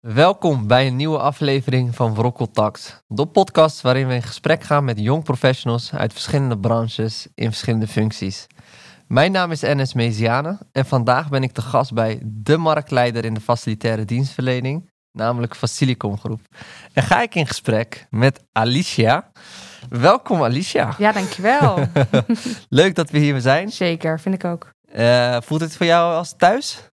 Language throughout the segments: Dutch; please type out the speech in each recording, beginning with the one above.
Welkom bij een nieuwe aflevering van Wrokkeltax, de podcast waarin we in gesprek gaan met jong professionals uit verschillende branches in verschillende functies. Mijn naam is Enes Meziane en vandaag ben ik te gast bij de marktleider in de facilitaire dienstverlening, namelijk Facilicom Groep. En ga ik in gesprek met Alicia. Welkom Alicia. Ja, dankjewel. Leuk dat we hier zijn. Zeker, vind ik ook. Uh, voelt het voor jou als thuis?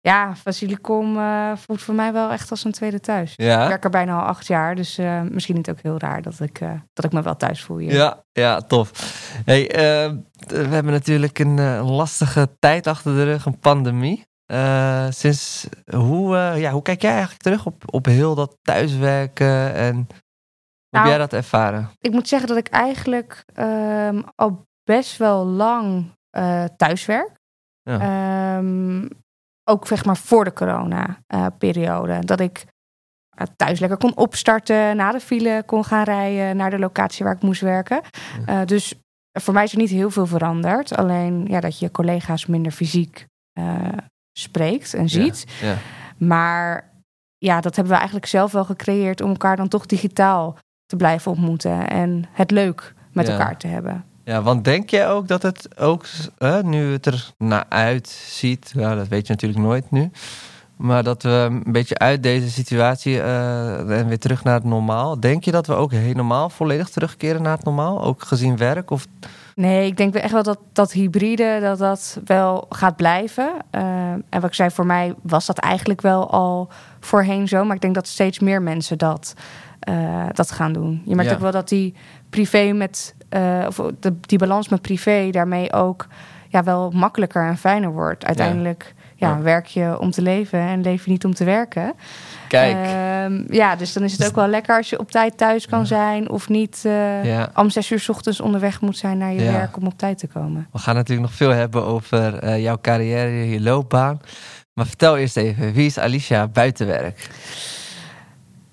Ja, Facilicom uh, voelt voor mij wel echt als een tweede thuis. Ja. Ik werk er bijna al acht jaar, dus uh, misschien niet ook heel raar dat ik, uh, dat ik me wel thuis voel hier. Ja, ja tof. Hey, we hebben natuurlijk een, een, lastige tijd achter de rug, een pandemie. Sinds hoe, ja, hoe kijk jij eigenlijk terug op, op heel dat thuiswerken en hoe nou, heb jij dat ervaren? Ik moet zeggen dat ik eigenlijk um, al best wel lang thuiswerk. Ja. Um, ook zeg maar voor de corona-periode. dat ik thuis lekker kon opstarten, na de file kon gaan rijden naar de locatie waar ik moest werken. Dus voor mij is er niet heel veel veranderd. Alleen ja, dat je collega's minder fysiek uh, spreekt en ziet. Ja, ja. Maar ja, dat hebben we eigenlijk zelf wel gecreëerd om elkaar dan toch digitaal te blijven ontmoeten en het leuk met Ja. elkaar te hebben. Ja, want denk jij ook dat het ook, nu het er naar uitziet, ja, dat weet je natuurlijk nooit nu, maar dat we een beetje uit deze situatie uh, en weer terug naar het normaal. Denk je dat we ook helemaal volledig terugkeren naar het normaal, ook gezien werk? Of... Nee, ik denk echt wel dat dat hybride, dat dat wel gaat blijven. Uh, en wat ik zei, voor mij was dat eigenlijk wel al voorheen zo, maar ik denk dat steeds meer mensen dat, uh, dat gaan doen. Je merkt Ja. ook wel dat die privé met uh, of de, die balans met privé daarmee ook ja, wel makkelijker en fijner wordt. Uiteindelijk ja. Ja. werk je om te leven en leef je niet om te werken. Kijk, Ehm, ja, dus dan is het ook wel lekker als je op tijd thuis kan zijn of niet uh, Ja. om zes uur 's ochtends onderweg moet zijn naar je Ja. werk om op tijd te komen. we gaan natuurlijk nog veel hebben over uh, jouw carrière, je loopbaan. Maar vertel eerst even, wie is Alicia buitenwerk?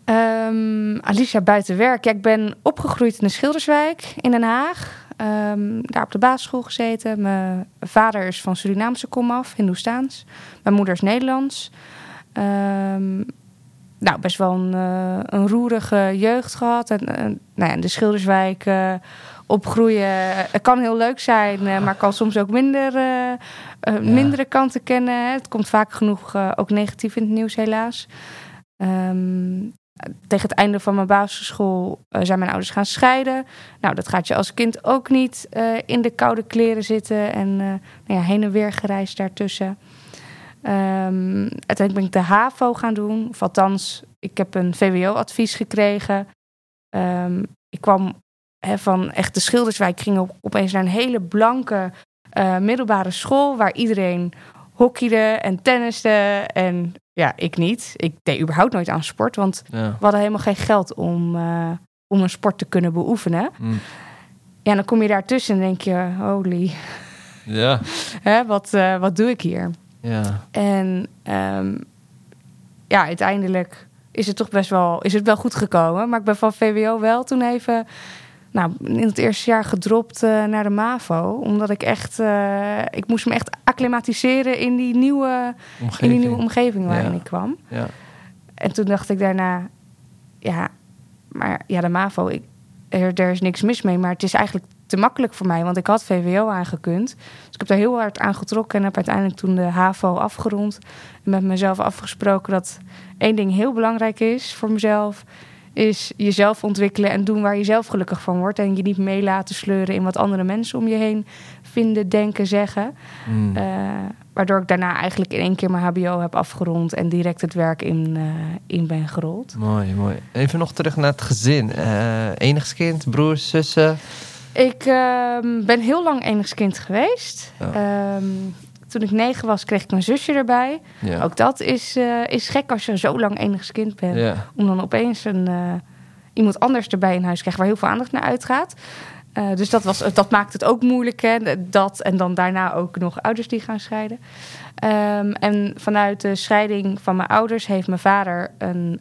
Um, Alicia buitenwerk. Ja, ik ben opgegroeid in de Schilderswijk in Den Haag. Um, daar op de basisschool gezeten. Mijn vader is van Surinaamse komaf, Hindoestaans. Mijn moeder is Nederlands. Um, nou, best wel een, uh, een roerige jeugd gehad. En, uh, nou ja, de Schilderswijk uh, opgroeien. Het kan heel leuk zijn, maar kan soms ook minder, ja. mindere kanten kennen. Het komt vaak genoeg ook negatief in het nieuws, helaas. Um, tegen het einde van mijn basisschool uh, zijn mijn ouders gaan scheiden. Nou, dat gaat je als kind ook niet uh, in de koude kleren zitten en uh, nou ja, heen en weer gereisd daartussen. Um, uiteindelijk ben ik de HAVO gaan doen. Of althans, ik heb een VWO-advies gekregen. Um, ik kwam he, van echt de Schilderswijk, ging op, opeens naar een hele blanke middelbare school... waar iedereen hockeyde en tenniste en ja, ik niet. Ik deed überhaupt nooit aan sport, want Ja. we hadden helemaal geen geld om, uh, om een sport te kunnen beoefenen. Mm. Ja, dan kom je daartussen en denk je, holy, Ja. hè, wat, uh, wat doe ik hier? Ja. En um, ja, uiteindelijk is het toch best wel, is het wel goed gekomen. Maar ik ben van VWO wel toen even, nou, in het eerste jaar gedropt uh, naar de MAVO. Omdat ik echt, uh, ik moest me echt acclimatiseren in die nieuwe omgeving, in die nieuwe omgeving waarin Ja. ik kwam. Ja. En toen dacht ik daarna, ja, maar ja, de MAVO, ik, er, er is niks mis mee. Maar het is eigenlijk te makkelijk voor mij, want ik had VWO aangekund. Dus ik heb daar heel hard aan getrokken en heb uiteindelijk toen de HAVO afgerond. En met mezelf afgesproken dat één ding heel belangrijk is voor mezelf... is jezelf ontwikkelen en doen waar je zelf gelukkig van wordt. En je niet mee laten sleuren in wat andere mensen om je heen vinden, denken, zeggen. Mm. Uh, waardoor ik daarna eigenlijk in één keer mijn HBO heb afgerond... en direct het werk in, uh, in ben gerold. Mooi, mooi. Even nog terug naar het gezin. Uh, enigskind, broers, zussen? Ik uh, ben heel lang enigskind geweest. Um, toen ik negen was, kreeg ik een zusje erbij. Ja. Ook dat is, uh, is gek als je zo lang enigskind bent. Ja. Om dan opeens een, uh, iemand anders erbij in huis te krijgen waar heel veel aandacht naar uitgaat. Uh, dus dat, was, dat maakt het ook moeilijk. Hè? Dat en dan daarna ook nog ouders die gaan scheiden. Um, en vanuit de scheiding van mijn ouders heeft mijn vader een,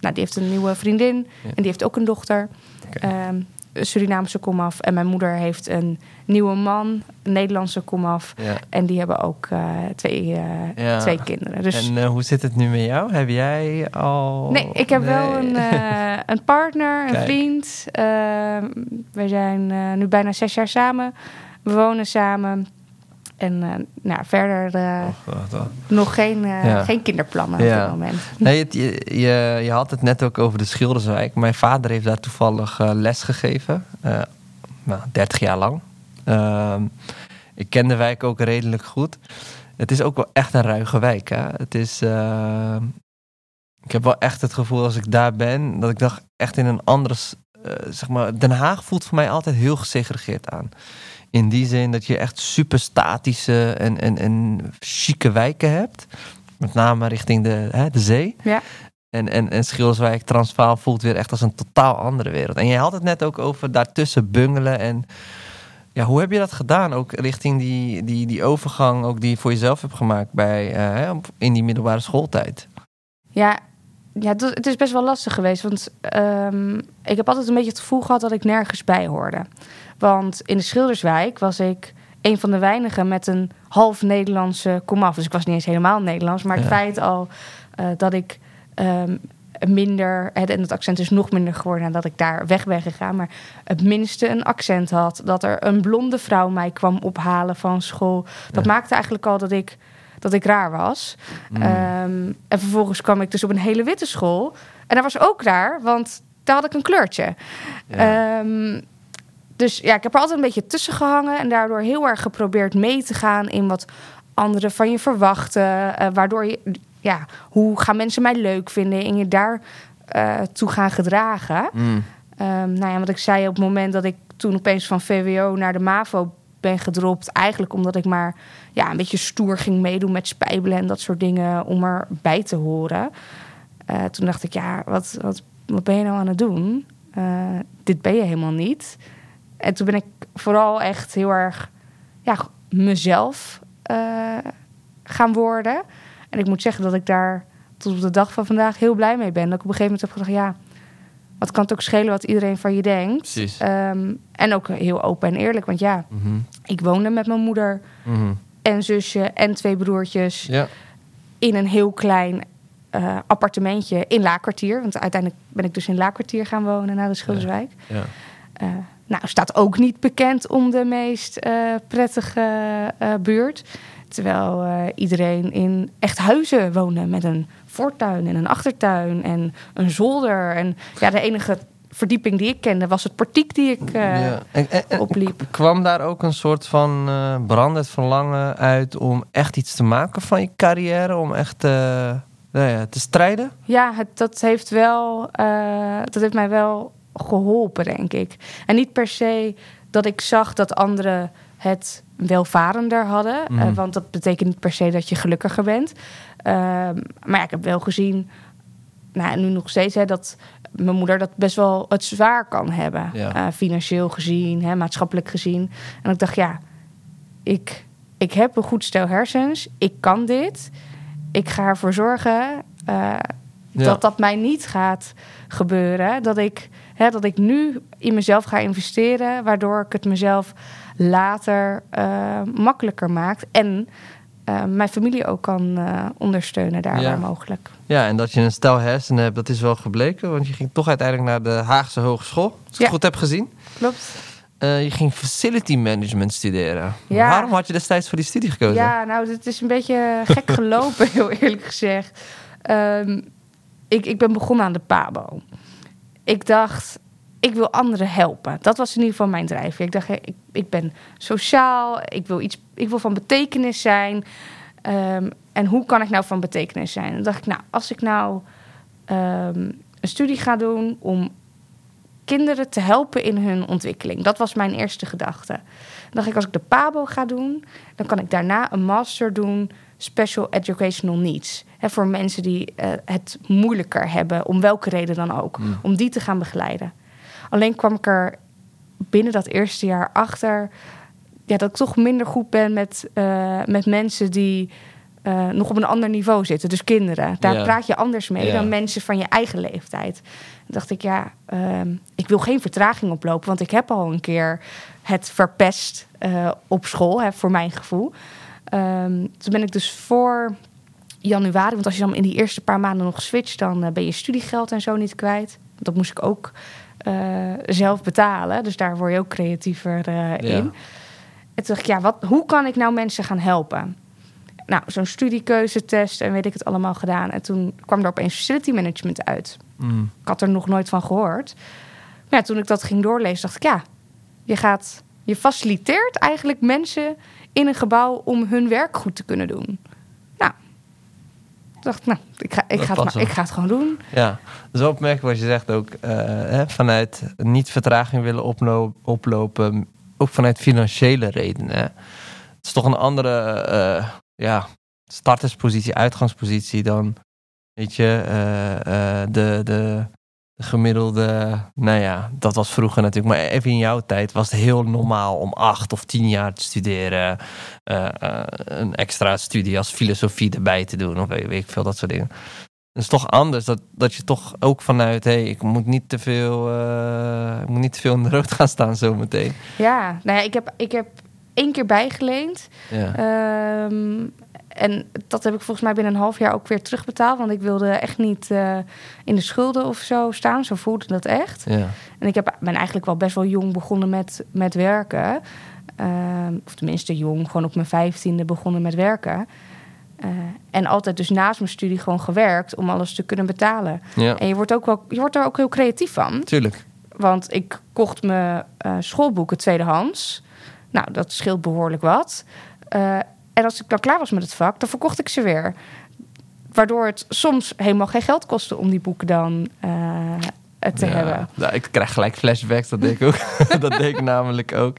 nou, die heeft een nieuwe vriendin. Ja. En die heeft ook een dochter. Okay. Um, Surinaamse komaf. En mijn moeder heeft een nieuwe man, een Nederlandse komaf. Ja. En die hebben ook eh, twee, eh, Ja. twee kinderen. Dus En eh, hoe zit het nu met jou? Heb jij al... nee, ik heb wel een, een partner, een Kijk. vriend. Uh, we zijn nu bijna zes jaar samen. We wonen samen. En eh, nou, verder eh, Oh, nog geen, eh, Ja. geen kinderplannen op Ja. dit moment. Nee, het- je, je, je had het net ook over de Schilderswijk. Mijn vader heeft daar toevallig les gegeven. nou, 30 jaar lang. Ehm, ik ken de wijk ook redelijk goed. Het is ook wel echt een ruige wijk. Hè? Het is... eh, ik heb wel echt het gevoel als ik daar ben... dat ik dacht echt in een andere... zeg maar, Den Haag voelt voor mij altijd heel gesegregeerd aan. In die zin dat je echt super statische en, en, en chique wijken hebt. Met name richting de, hè, de zee. Ja. En, en, en Schilderswijk, Transvaal voelt weer echt als een totaal andere wereld. En jij had het net ook over daartussen bungelen. En ja, hoe heb je dat gedaan? Ook richting die, die, die overgang ook die je voor jezelf hebt gemaakt bij, eh, in die middelbare schooltijd. Ja, ja het, het is best wel lastig geweest. Want ehm, ik heb altijd een beetje het gevoel gehad dat ik nergens bij hoorde. Want in de Schilderswijk was ik een van de weinigen met een half Nederlandse komaf. Dus ik was niet eens helemaal Nederlands. Maar het Ja. feit al eh, dat ik ehm, minder... En het accent is nog minder geworden nadat ik daar weg ben gegaan. Maar het minste een accent had. Dat er een blonde vrouw mij kwam ophalen van school. Dat Ja. maakte eigenlijk al dat ik, dat ik raar was. Mm. Ehm, en vervolgens kwam ik dus op een hele witte school. En dat was ook raar, want daar had ik een kleurtje. Ja. Ehm, dus ja, ik heb er altijd een beetje tussen gehangen. En daardoor heel erg geprobeerd mee te gaan in wat anderen van je verwachten. eh, waardoor je, ja, hoe gaan mensen mij leuk vinden en je daar eh, toe gaan gedragen. Mm. Ehm, nou ja, wat ik zei op het moment dat ik toen opeens van VWO naar de MAVO ben gedropt. Eigenlijk omdat ik maar ja, een beetje stoer ging meedoen met spijbelen en dat soort dingen om erbij te horen. Eh, toen dacht ik, ja, wat, wat, wat ben je nou aan het doen? Dit ben je helemaal niet. En toen ben ik vooral echt heel erg ja, mezelf eh, gaan worden. En ik moet zeggen dat ik daar tot op de dag van vandaag heel blij mee ben. Dat ik op een gegeven moment heb gedacht, ja, wat kan het ook schelen wat iedereen van je denkt? Ehm, en ook heel open en eerlijk, want ja, Mhm. ik woonde met mijn moeder Mhm. en zusje en twee broertjes Ja. in een heel klein eh, appartementje in Laakkwartier. Want uiteindelijk ben ik dus in Laakkwartier gaan wonen na de Schilderswijk. Ja. Eh, nou, staat ook niet bekend om de meest eh, prettige eh, buurt. Terwijl eh, iedereen in echt huizen woonde met een voortuin en een achtertuin en een zolder. En ja, de enige verdieping die ik kende was het portiek die ik Ja. En, en- en opliep. kwam daar ook een soort van brandend verlangen uit om echt iets te maken van je carrière? Om echt nou ja, te strijden? Ja, het, dat, heeft wel, dat heeft mij wel geholpen, denk ik. En niet per se dat ik zag dat anderen het welvarender hadden. Mhm. eh, want dat betekent niet per se dat je gelukkiger bent. Ehm, maar ja, ik heb wel gezien, nou, en nu nog steeds, hè, dat mijn moeder dat best wel het zwaar kan hebben. Ja. Eh, financieel gezien, hè, maatschappelijk gezien. En ik dacht, ja, ik, ik heb een goed stel hersens. Ik kan dit. Ik ga ervoor zorgen eh, Ja. dat dat mij niet gaat gebeuren. Dat ik, hè, dat ik nu in mezelf ga investeren, waardoor ik het mezelf later eh, makkelijker maakt. En eh, mijn familie ook kan eh, ondersteunen daar Ja. waar mogelijk. Ja, en dat je een stel hersenen hebt, dat is wel gebleken. Want je ging toch uiteindelijk naar de Haagse Hogeschool. Als ik Ja. het goed heb gezien. Klopt. Je ging facility management studeren. Ja. Waarom had je destijds voor die studie gekozen? Ja, nou, het is een beetje gek gelopen, heel eerlijk gezegd. Ehm, ik, ik ben begonnen aan de PABO. Ik dacht, ik wil anderen helpen. Dat was in ieder geval mijn drijfveer. Ik dacht, ik, ik ben sociaal, ik wil, iets, ik wil van betekenis zijn. Ehm, en hoe kan ik nou van betekenis zijn? Dan dacht ik, nou, als ik nou ehm, een studie ga doen om kinderen te helpen in hun ontwikkeling. Dat was mijn eerste gedachte. Dan dacht ik, als ik de PABO ga doen, dan kan ik daarna een master doen special educational needs. Hè, voor mensen die eh, het moeilijker hebben, om welke reden dan ook. Mm. Om die te gaan begeleiden. Alleen kwam ik er binnen dat eerste jaar achter ja, dat ik toch minder goed ben met, eh, met mensen die eh, nog op een ander niveau zitten. Dus kinderen. Daar praat je anders mee dan mensen van je eigen leeftijd. Toen dacht ik, ja, ehm, ik wil geen vertraging oplopen. Want ik heb al een keer het verpest op school, hè, voor mijn gevoel. Ehm, toen ben ik dus voor januari... Want als je dan in die eerste paar maanden nog switcht... dan eh, ben je studiegeld en zo niet kwijt. Dat moest ik ook eh, zelf betalen. Dus daar word je ook creatiever eh, in. En toen dacht ik, ja, wat, hoe kan ik nou mensen gaan helpen? Nou, zo'n studiekeuzetest en weet ik het allemaal gedaan. En toen kwam er opeens facility management uit. Mm. Ik had er nog nooit van gehoord. Maar ja, toen ik dat ging doorlezen, dacht ik, ja, je gaat, je faciliteert eigenlijk mensen in een gebouw om hun werk goed te kunnen doen. Nou, ik dacht, nou, ik ga, ik ga, het, maar, ik ga het gewoon doen. Ja, dat is opmerkelijk wat je zegt ook. eh, hè, vanuit niet vertraging willen oplo- oplopen, ook vanuit financiële redenen. Hè. Het is toch een andere eh, ja, starterspositie, uitgangspositie dan, weet je, eh, de, de, de gemiddelde, nou ja, dat was vroeger natuurlijk, maar even in jouw tijd was het heel normaal om acht of tien jaar te studeren, eh, eh, een extra studie als filosofie erbij te doen, of weet, weet ik veel, dat soort dingen. Het is toch anders dat, dat je toch ook vanuit, hé, hey, ik moet niet te veel, eh, ik moet niet te veel in de rood gaan staan zometeen. Ja, nou ja, ik heb, ik heb één keer bijgeleend. Ja. Ehm, en dat heb ik volgens mij binnen een half jaar ook weer terugbetaald. Want ik wilde echt niet eh, in de schulden of zo staan. Zo voelde dat echt. ja. En ik heb, ben eigenlijk wel best wel jong begonnen met, met werken. Ehm, of tenminste jong, gewoon op mijn vijftiende begonnen met werken. Eh, en altijd dus naast mijn studie gewoon gewerkt om alles te kunnen betalen. ja, En je wordt, ook wel, je wordt er ook heel creatief van. tuurlijk. Want ik kocht mijn eh, schoolboeken tweedehands. Nou, dat scheelt behoorlijk wat. En als ik dan klaar was met het vak, dan verkocht ik ze weer. Waardoor het soms helemaal geen geld kostte om die boeken dan eh, te Ja, hebben. nou, ik krijg gelijk flashbacks, dat deed ik ook. dat deed ik namelijk ook.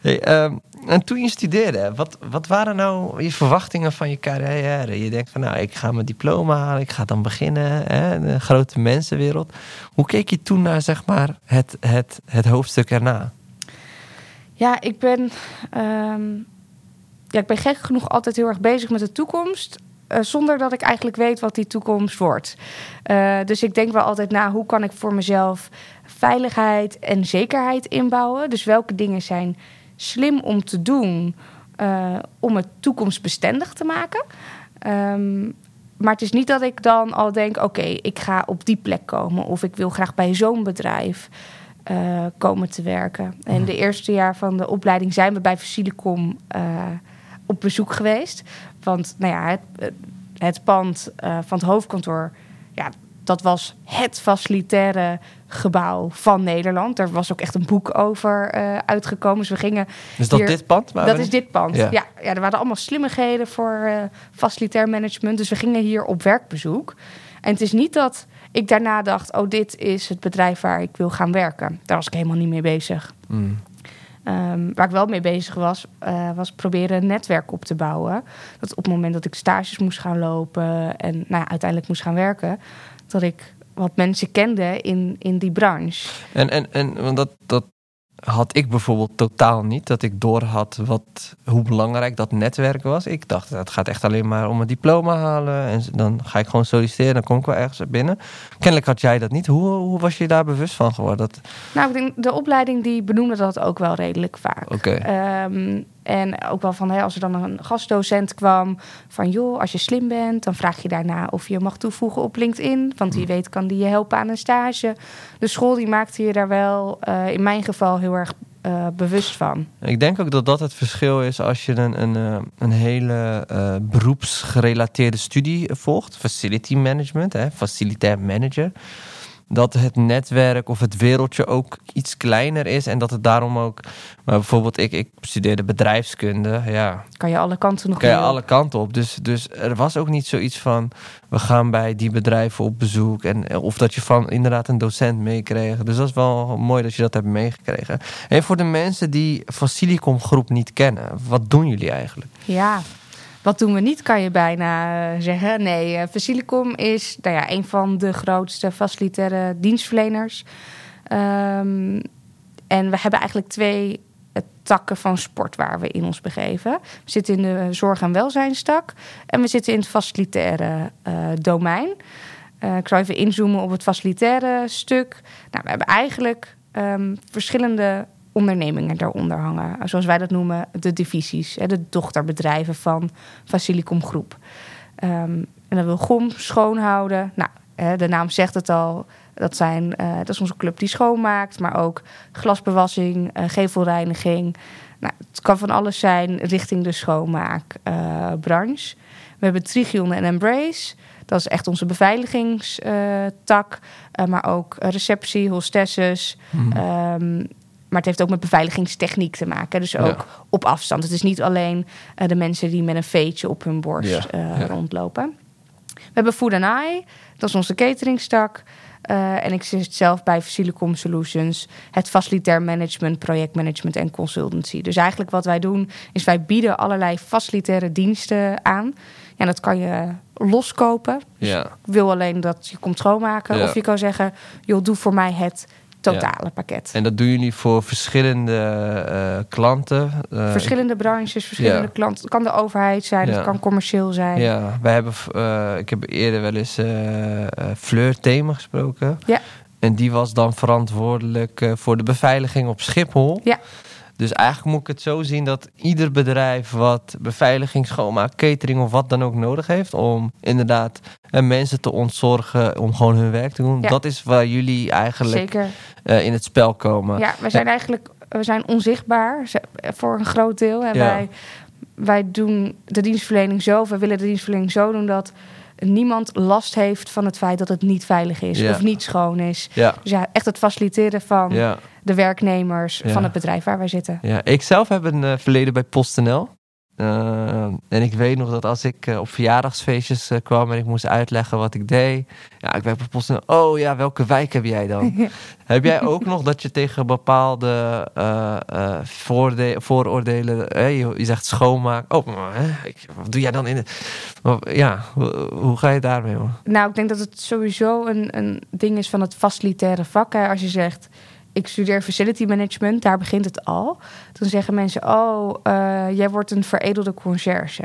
Hey, ehm, en toen je studeerde, wat, wat waren nou je verwachtingen van je carrière? Je denkt van, nou, ik ga mijn diploma halen, ik ga dan beginnen, hè, de grote mensenwereld. Hoe keek je toen naar, zeg maar, het, het, het hoofdstuk erna? Ja, ik ben, ehm, ja, ik ben gek genoeg altijd heel erg bezig met de toekomst. eh, zonder dat ik eigenlijk weet wat die toekomst wordt. Eh, dus ik denk wel altijd na hoe kan ik voor mezelf veiligheid en zekerheid inbouwen. Dus welke dingen zijn slim om te doen eh, om het toekomstbestendig te maken. Ehm, maar het is niet dat ik dan al denk: oké, ik ga op die plek komen. Of ik wil graag bij zo'n bedrijf komen te werken. En de eerste jaar van de opleiding zijn we bij Facilicom op bezoek geweest. Want nou ja, het, het pand eh, van het hoofdkantoor, ja, dat was het facilitaire gebouw van Nederland. Er was ook echt een boek over eh, uitgekomen. Dus we gingen Is dat Hier- dit pand? dat we is dit pand. Ja. Ja. Ja, er waren allemaal slimmigheden voor eh, facilitair management. Dus we gingen hier op werkbezoek. En het is niet dat ik daarna dacht... oh, dit is het bedrijf waar ik wil gaan werken. Daar was ik helemaal niet mee bezig. Mm. Ehm, waar ik wel mee bezig was, eh, was proberen een netwerk op te bouwen. Dat op het moment dat ik stages moest gaan lopen... en nou uiteindelijk moest gaan werken... dat ik wat mensen kende in, in die branche. En, en, en want dat, dat had ik bijvoorbeeld totaal niet. Dat ik door had wat, hoe belangrijk dat netwerk was. Ik dacht, het gaat echt alleen maar om een diploma halen. En dan ga ik gewoon solliciteren. Dan kom ik wel ergens binnen. Kennelijk had jij dat niet. Hoe, hoe was je daar bewust van geworden? Dat, Nou, ik denk, de opleiding die benoemde dat ook wel redelijk vaak. Oké. Ehm, en ook wel van, hè, als er dan een gastdocent kwam... van joh, als je slim bent, dan vraag je daarna of je mag toevoegen op LinkedIn. Want wie weet kan die je helpen aan een stage. De school die maakte je daar wel, eh, in mijn geval, heel erg eh, bewust van. ik denk ook dat dat het verschil is als je een, een, eh, een hele beroepsgerelateerde studie volgt. Facility management, hè, facilitair manager. Dat het netwerk of het wereldje ook iets kleiner is. En dat het daarom ook... Maar bijvoorbeeld, ik, ik studeerde bedrijfskunde. Ja, Kan je alle kanten nog kan je op. alle kanten op. Dus, dus er was ook niet zoiets van... we gaan bij die bedrijven op bezoek. En, of dat je van inderdaad een docent meekreeg. Dus dat is wel mooi dat je dat hebt meegekregen. En voor de mensen die Facilicom groep niet kennen... wat doen jullie eigenlijk? Ja, wat doen we niet, kan je bijna eh, zeggen. Nee, eh Facilicom is nou ja, een van de grootste facilitaire dienstverleners. Ehm, en we hebben eigenlijk twee takken van sport waar we in ons begeven. We zitten in de zorg- en welzijnstak en we zitten in het facilitaire domein. Ik zal even inzoomen op het facilitaire stuk. Nou, we hebben eigenlijk um, verschillende ondernemingen daaronder hangen. Zoals wij dat noemen, de divisies, de dochterbedrijven van Facilicom Groep. Um, en dan wil GOM schoonhouden. Nou, de naam zegt het al. Dat, zijn, uh, dat is onze club die schoonmaakt, maar ook glasbewassing, uh, gevelreiniging. Nou, het kan van alles zijn richting de schoonmaakbranche. Uh, we hebben Trigion en Embrace. Dat is echt onze beveiligingstak. maar ook receptie, hostesses. Hmm. Um, maar het heeft ook met beveiligingstechniek te maken. Dus ook op afstand. Het is niet alleen de mensen die met een veetje op hun borst ja. rondlopen. We hebben Food and Eye, dat is onze cateringstak. Uh, en ik zit zelf bij Facilicom Solutions, het facilitair management, projectmanagement en consultancy. Dus eigenlijk wat wij doen, is wij bieden allerlei facilitaire diensten aan. En dat kan je loskopen. Ja. ik wil alleen dat je komt schoonmaken. Of je kan zeggen, joh, doe voor mij het totale pakket. En dat doen jullie voor verschillende uh, klanten? Uh, verschillende branches, verschillende ja. klanten. Het kan de overheid zijn, het kan commercieel zijn. Ja, wij hebben, uh, ik heb eerder wel eens Fleur Thema gesproken. Ja. En die was dan verantwoordelijk voor de beveiliging op Schiphol. Ja. Dus eigenlijk moet ik het zo zien dat ieder bedrijf wat beveiliging, schoonmaak, catering of wat dan ook nodig heeft om inderdaad en mensen te ontzorgen om gewoon hun werk te doen. Ja. Dat is waar jullie eigenlijk Zeker. Uh, in het spel komen. Ja, we zijn eigenlijk we zijn onzichtbaar voor een groot deel. En ja. wij, wij doen de dienstverlening zo, we willen de dienstverlening zo doen dat niemand last heeft van het feit dat het niet veilig is Ja. of niet schoon is. Ja. Dus ja, echt het faciliteren van Ja. de werknemers van het bedrijf waar wij zitten. Ja, ik zelf heb een eh, verleden bij PostNL. Eh, en ik weet nog dat als ik eh, op verjaardagsfeestjes eh, kwam en ik moest uitleggen wat ik deed. Ja, ik bij PostNL. Oh ja, welke wijk heb jij dan? heb jij ook nog dat je tegen bepaalde vooroordelen, je, je zegt schoonmaak. Oh, maar, hè, ik- wat doe jij dan in het... Maar, Ja, hoe, hoe ga je daarmee om? Nou, ik denk dat het sowieso een, een ding is van het facilitaire vak. Hè. Als je zegt, ik studeer facility management, daar begint het al. Dan zeggen mensen, oh, eh, jij wordt een veredelde conciërge.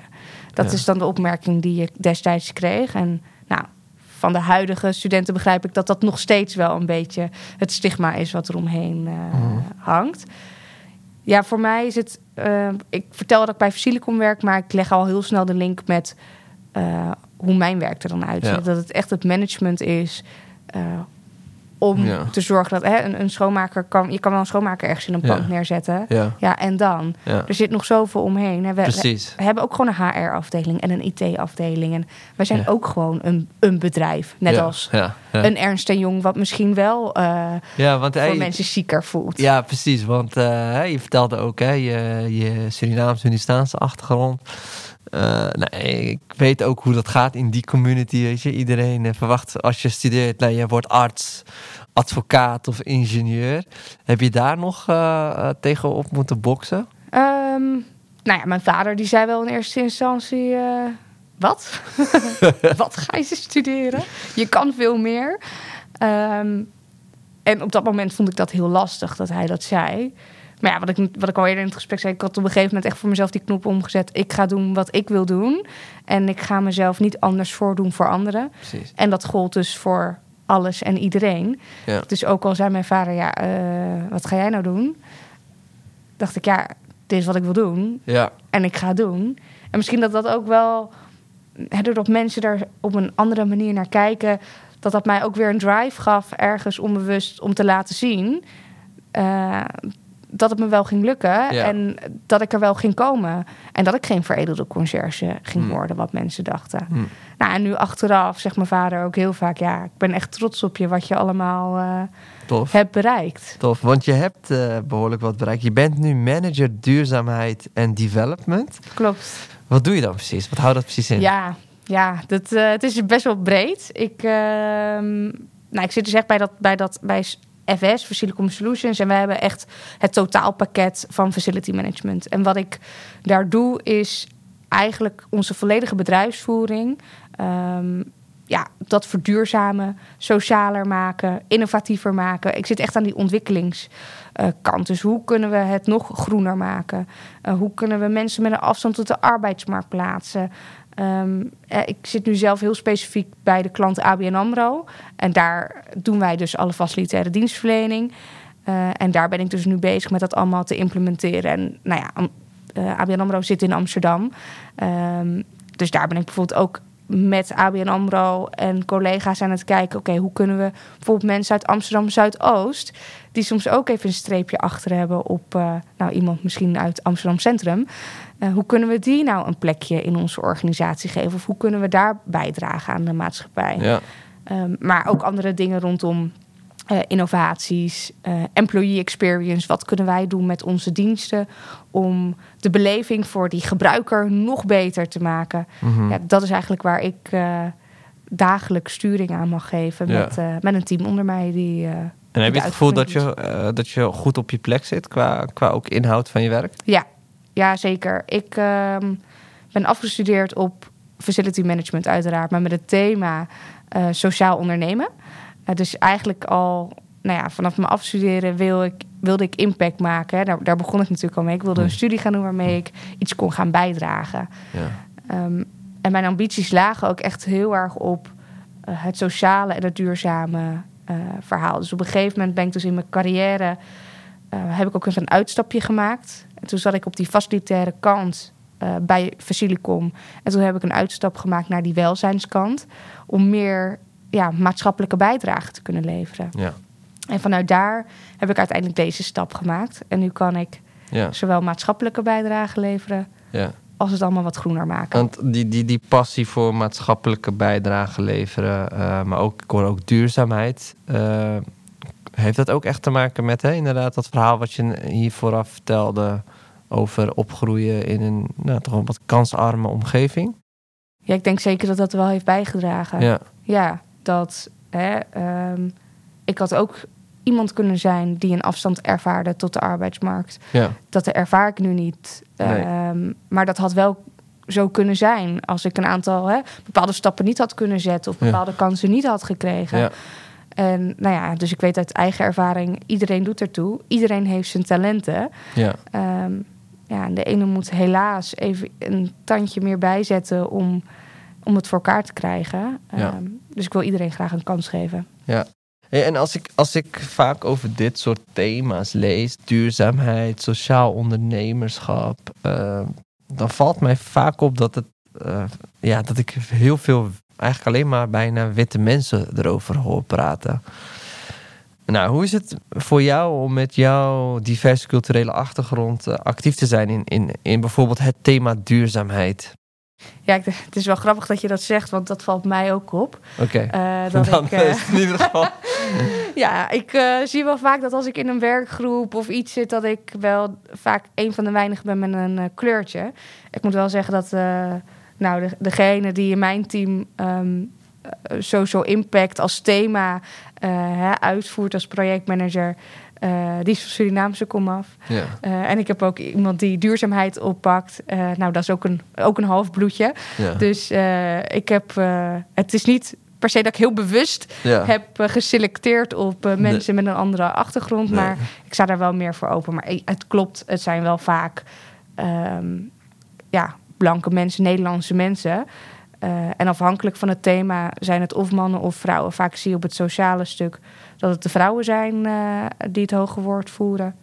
Dat Ja. is dan de opmerking die ik destijds kreeg. En nou, van de huidige studenten begrijp ik dat dat nog steeds wel een beetje het stigma is wat er omheen eh, Mhm. hangt. Ja, voor mij is het. eh, ik vertel dat ik bij Facilicom werk, maar ik leg al heel snel de link met hoe mijn werk er dan uitziet. Ja. Dat het echt het management is. Om Ja. te zorgen dat hè, een, een schoonmaker kan. Je kan wel een schoonmaker ergens in een Ja. pand neerzetten. Ja, Ja, en dan. ja. Er zit nog zoveel omheen. Hè. We, precies. we hebben ook gewoon een HR-afdeling en een IT-afdeling. En wij zijn ook gewoon een, een bedrijf. Net als een Ernst en Jong, wat misschien wel eh, ja want voor hey, mensen zieker voelt. Ja, precies. Want eh, je vertelde ook hè, je, je Surinaams-Hindustaanse achtergrond. Eh, nou, ik weet ook hoe dat gaat in die community. Weet je. Iedereen eh, verwacht als je studeert, nou, je wordt arts, advocaat of ingenieur. Heb je daar nog eh, tegenop moeten boksen? Ehm, nou ja, mijn vader die zei wel in eerste instantie... wat? wat ga je studeren? Je kan veel meer. Ehm, en op dat moment vond ik dat heel lastig dat hij dat zei. Maar ja, wat ik, wat ik al eerder in het gesprek zei... ik had op een gegeven moment echt voor mezelf die knop omgezet. Ik ga doen wat ik wil doen. En ik ga mezelf niet anders voordoen voor anderen. Precies. En dat gold dus voor alles en iedereen. Ja. Dus ook al zei mijn vader, ja, eh, wat ga jij nou doen? Dacht ik, ja, dit is wat ik wil doen. Ja, En ik ga het doen. En misschien dat dat ook wel, hè, doordat mensen daar op een andere manier naar kijken, dat dat mij ook weer een drive gaf, ergens onbewust, om te laten zien eh, dat het me wel ging lukken Ja. en dat ik er wel ging komen. En dat ik geen veredelde conciërge ging Hmm. worden, wat mensen dachten. Hm. Nou, en nu achteraf zegt mijn vader ook heel vaak, ja, ik ben echt trots op je, wat je allemaal eh, tof. hebt bereikt. Tof, want je hebt eh, behoorlijk wat bereikt. Je bent nu manager duurzaamheid en development. Klopt. Wat doe je dan precies? Wat houdt dat precies in? Ja, ja dat, eh, het is best wel breed. Ik, ehm, nou, ik zit dus echt bij dat, bij dat bij FS, Facilicom Solutions. En wij hebben echt het totaalpakket van facility management. En wat ik daar doe, is eigenlijk onze volledige bedrijfsvoering. ehm, ja, dat verduurzamen, socialer maken, innovatiever maken. Ik zit echt aan die ontwikkelingskant. dus hoe kunnen we het nog groener maken? Uh, hoe kunnen we mensen met een afstand tot de arbeidsmarkt plaatsen? Um, ik zit nu zelf heel specifiek bij de klant ABN AMRO. En daar doen wij dus alle facilitaire dienstverlening. Uh, en daar ben ik dus nu bezig met dat allemaal te implementeren. En nou ja, ABN AMRO zit in Amsterdam. Um, dus daar ben ik bijvoorbeeld ook met ABN AMRO en collega's aan het kijken... oké, hoe kunnen we bijvoorbeeld mensen uit Amsterdam Zuidoost... die soms ook even een streepje achter hebben op uh, nou, iemand misschien uit Amsterdam Centrum... Uh, hoe kunnen we die nou een plekje in onze organisatie geven? Of hoe kunnen we daar bijdragen aan de maatschappij? Ja. Um, maar ook andere dingen rondom uh, innovaties, uh, employee experience. Wat kunnen wij doen met onze diensten om de beleving voor die gebruiker nog beter te maken? Mm -hmm. ja, dat is eigenlijk waar ik uh, dagelijks sturing aan mag geven ja. met, met een team onder mij. Die, en heb je het gevoel dat je, dat je goed op je plek zit qua, qua ook inhoud van je werk? Ja, ja zeker. Ik ehm, ben afgestudeerd op facility management uiteraard, maar met het thema sociaal ondernemen. Dus eigenlijk al nou ja, vanaf mijn afstuderen wil ik, wilde ik impact maken. Daar, daar, begon ik natuurlijk al mee. Ik wilde een studie gaan doen waarmee ik iets kon gaan bijdragen. Ja. Um, en mijn ambities lagen ook echt heel erg op uh, het sociale en het duurzame uh, verhaal. Dus op een gegeven moment ben ik dus in mijn carrière... heb ik ook even een uitstapje gemaakt. En toen zat ik op die facilitaire kant bij Facilicom. En toen heb ik een uitstap gemaakt naar die welzijnskant. Om meer ja, maatschappelijke bijdrage te kunnen leveren. Ja. En vanuit daar heb ik uiteindelijk deze stap gemaakt. En nu kan ik ja. zowel maatschappelijke bijdrage leveren ja. als het allemaal wat groener maken. Want die, die, die passie voor maatschappelijke bijdrage leveren, uh, maar ook, ik hoor ook duurzaamheid. Uh, heeft dat ook echt te maken met hè, inderdaad dat verhaal wat je hier vooraf vertelde over opgroeien in een nou, toch een wat kansarme omgeving? Ja, ik denk zeker dat dat wel heeft bijgedragen. Ja. ja dat hè, um, ik had ook iemand kunnen zijn die een afstand ervaarde tot de arbeidsmarkt. Ja. Dat ervaar ik nu niet. Nee. Um, maar dat had wel zo kunnen zijn als ik een aantal hè, bepaalde stappen niet had kunnen zetten of bepaalde ja. kansen niet had gekregen. Ja. En nou ja, dus ik weet uit eigen ervaring, iedereen doet ertoe. Iedereen heeft zijn talenten. Ja. Um, ja, de ene moet helaas even een tandje meer bijzetten om om het voor elkaar te krijgen. Ja. Um, dus ik wil iedereen graag een kans geven. Ja. En als ik, als ik vaak over dit soort thema's lees, duurzaamheid, sociaal ondernemerschap, uh, dan valt mij vaak op dat, het, uh, ja, dat ik heel veel, eigenlijk alleen maar bijna witte mensen erover hoor praten. Nou, hoe is het voor jou om met jouw diverse culturele achtergrond uh, actief te zijn in, in, in bijvoorbeeld het thema duurzaamheid? Ja, het is wel grappig dat je dat zegt, want dat valt mij ook op. Oké, okay. uh, dan ik, uh, is het in ieder geval... ja, ik uh, zie wel vaak dat als ik in een werkgroep of iets zit... dat ik wel vaak een van de weinigen ben met een kleurtje. Ik moet wel zeggen dat nou, de, degene die in mijn team... Um, social impact als thema hè, uitvoert als projectmanager... Uh, die is van Surinaamse komaf. Ja. Uh, en ik heb ook iemand die duurzaamheid oppakt. Uh, nou, dat is ook een, ook een half bloedje. Ja. Dus ik heb... het is niet per se dat ik heel bewust ja. heb geselecteerd op mensen nee. met een andere achtergrond. Nee. Maar ik sta daar wel meer voor open. Maar het klopt, het zijn wel vaak... Um, ja, blanke mensen, Nederlandse mensen... Uh, en afhankelijk van het thema zijn het of mannen of vrouwen. Vaak zie je op het sociale stuk dat het de vrouwen zijn uh, die het hoge woord voeren.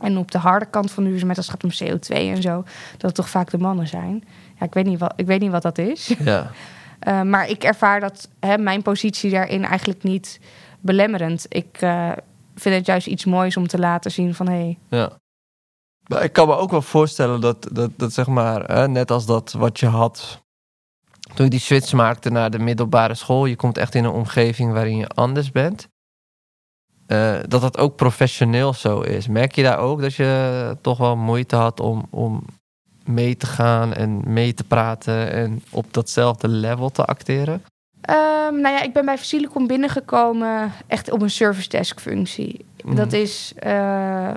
En op de harde kant van duurzaamheid, als het gaat om CO2 en zo, dat het toch vaak de mannen zijn. Ja, ik weet niet wat, ik weet niet wat dat is. Ja. uh, maar ik ervaar dat hè, mijn positie daarin eigenlijk niet belemmerend. Ik vind het juist iets moois om te laten zien van hé. Hey, ja. Ik kan me ook wel voorstellen dat, dat, dat zeg maar, hè, net als dat wat je had toen je die switch maakte naar de middelbare school, je komt echt in een omgeving waarin je anders bent. Uh, dat dat ook professioneel zo is. Merk je daar ook dat je toch wel moeite had om, om mee te gaan en mee te praten en op datzelfde level te acteren? Um, nou ja, ik ben bij Facilicom binnengekomen echt op een service desk functie. Mm. Dat is uh,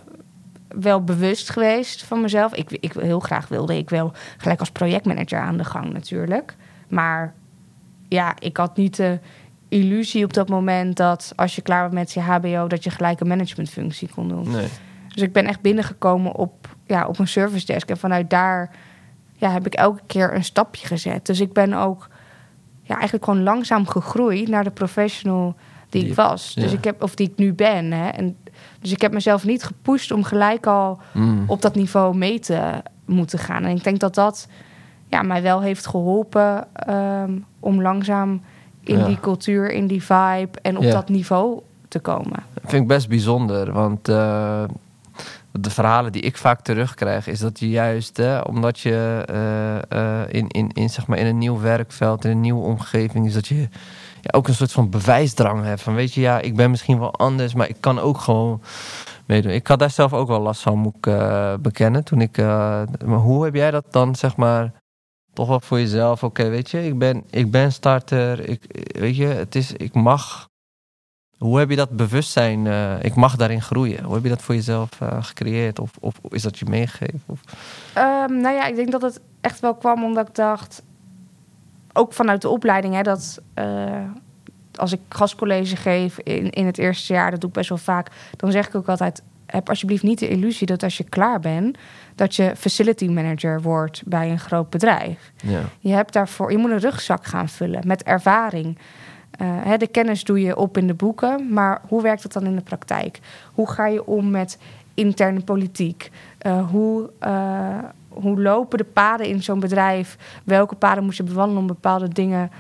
wel bewust geweest van mezelf. Ik, ik heel graag wilde ik wel gelijk als projectmanager aan de gang natuurlijk. Maar ja, ik had niet de illusie op dat moment dat als je klaar bent met je HBO, dat je gelijk een managementfunctie kon doen. Nee. Dus ik ben echt binnengekomen op, ja, op een service desk. En vanuit daar ja, heb ik elke keer een stapje gezet. Dus ik ben ook ja, eigenlijk gewoon langzaam gegroeid naar de professional die, Die- ik was. Dus ja. ik heb, of die ik nu ben. Hè. En, dus ik heb mezelf niet gepusht om gelijk al Mm. op dat niveau mee te moeten gaan. En ik denk dat dat ja, mij wel heeft geholpen ehm, om langzaam in Ja. die cultuur, in die vibe en op Ja. dat niveau te komen. Dat vind ik best bijzonder, want eh, de verhalen die ik vaak terugkrijg, is dat je juist, hè, omdat je eh, eh, in, in, in, zeg maar in een nieuw werkveld, in een nieuwe omgeving, is dat je ja, ook een soort van bewijsdrang hebt. Van weet je, ja, ik ben misschien wel anders, maar ik kan ook gewoon meedoen. Ik had daar zelf ook wel last van, moet ik eh, bekennen. Toen ik, maar hoe heb jij dat dan, zeg maar, toch wel voor jezelf? Oké, weet je, ik ben, ik ben starter, ik, weet je, het is, ik mag hoe heb je dat bewustzijn, eh, ik mag daarin groeien? Hoe heb je dat voor jezelf eh, gecreëerd? Of, of is dat je meegegeven? Of... Ehm, nou ja, ik denk dat het echt wel kwam omdat ik dacht, ook vanuit de opleiding, hè, dat eh, als ik gastcollege geef in, in het eerste jaar, dat doe ik best wel vaak, dan zeg ik ook altijd, heb alsjeblieft niet de illusie dat als je klaar bent, dat je facility manager wordt bij een groot bedrijf. Ja. Je hebt daarvoor, je moet een rugzak gaan vullen met ervaring. Eh, de kennis doe je op in de boeken, maar hoe werkt het dan in de praktijk? Hoe ga je om met interne politiek? Eh, hoe, eh, hoe lopen de paden in zo'n bedrijf? Welke paden moet je bewandelen om bepaalde dingen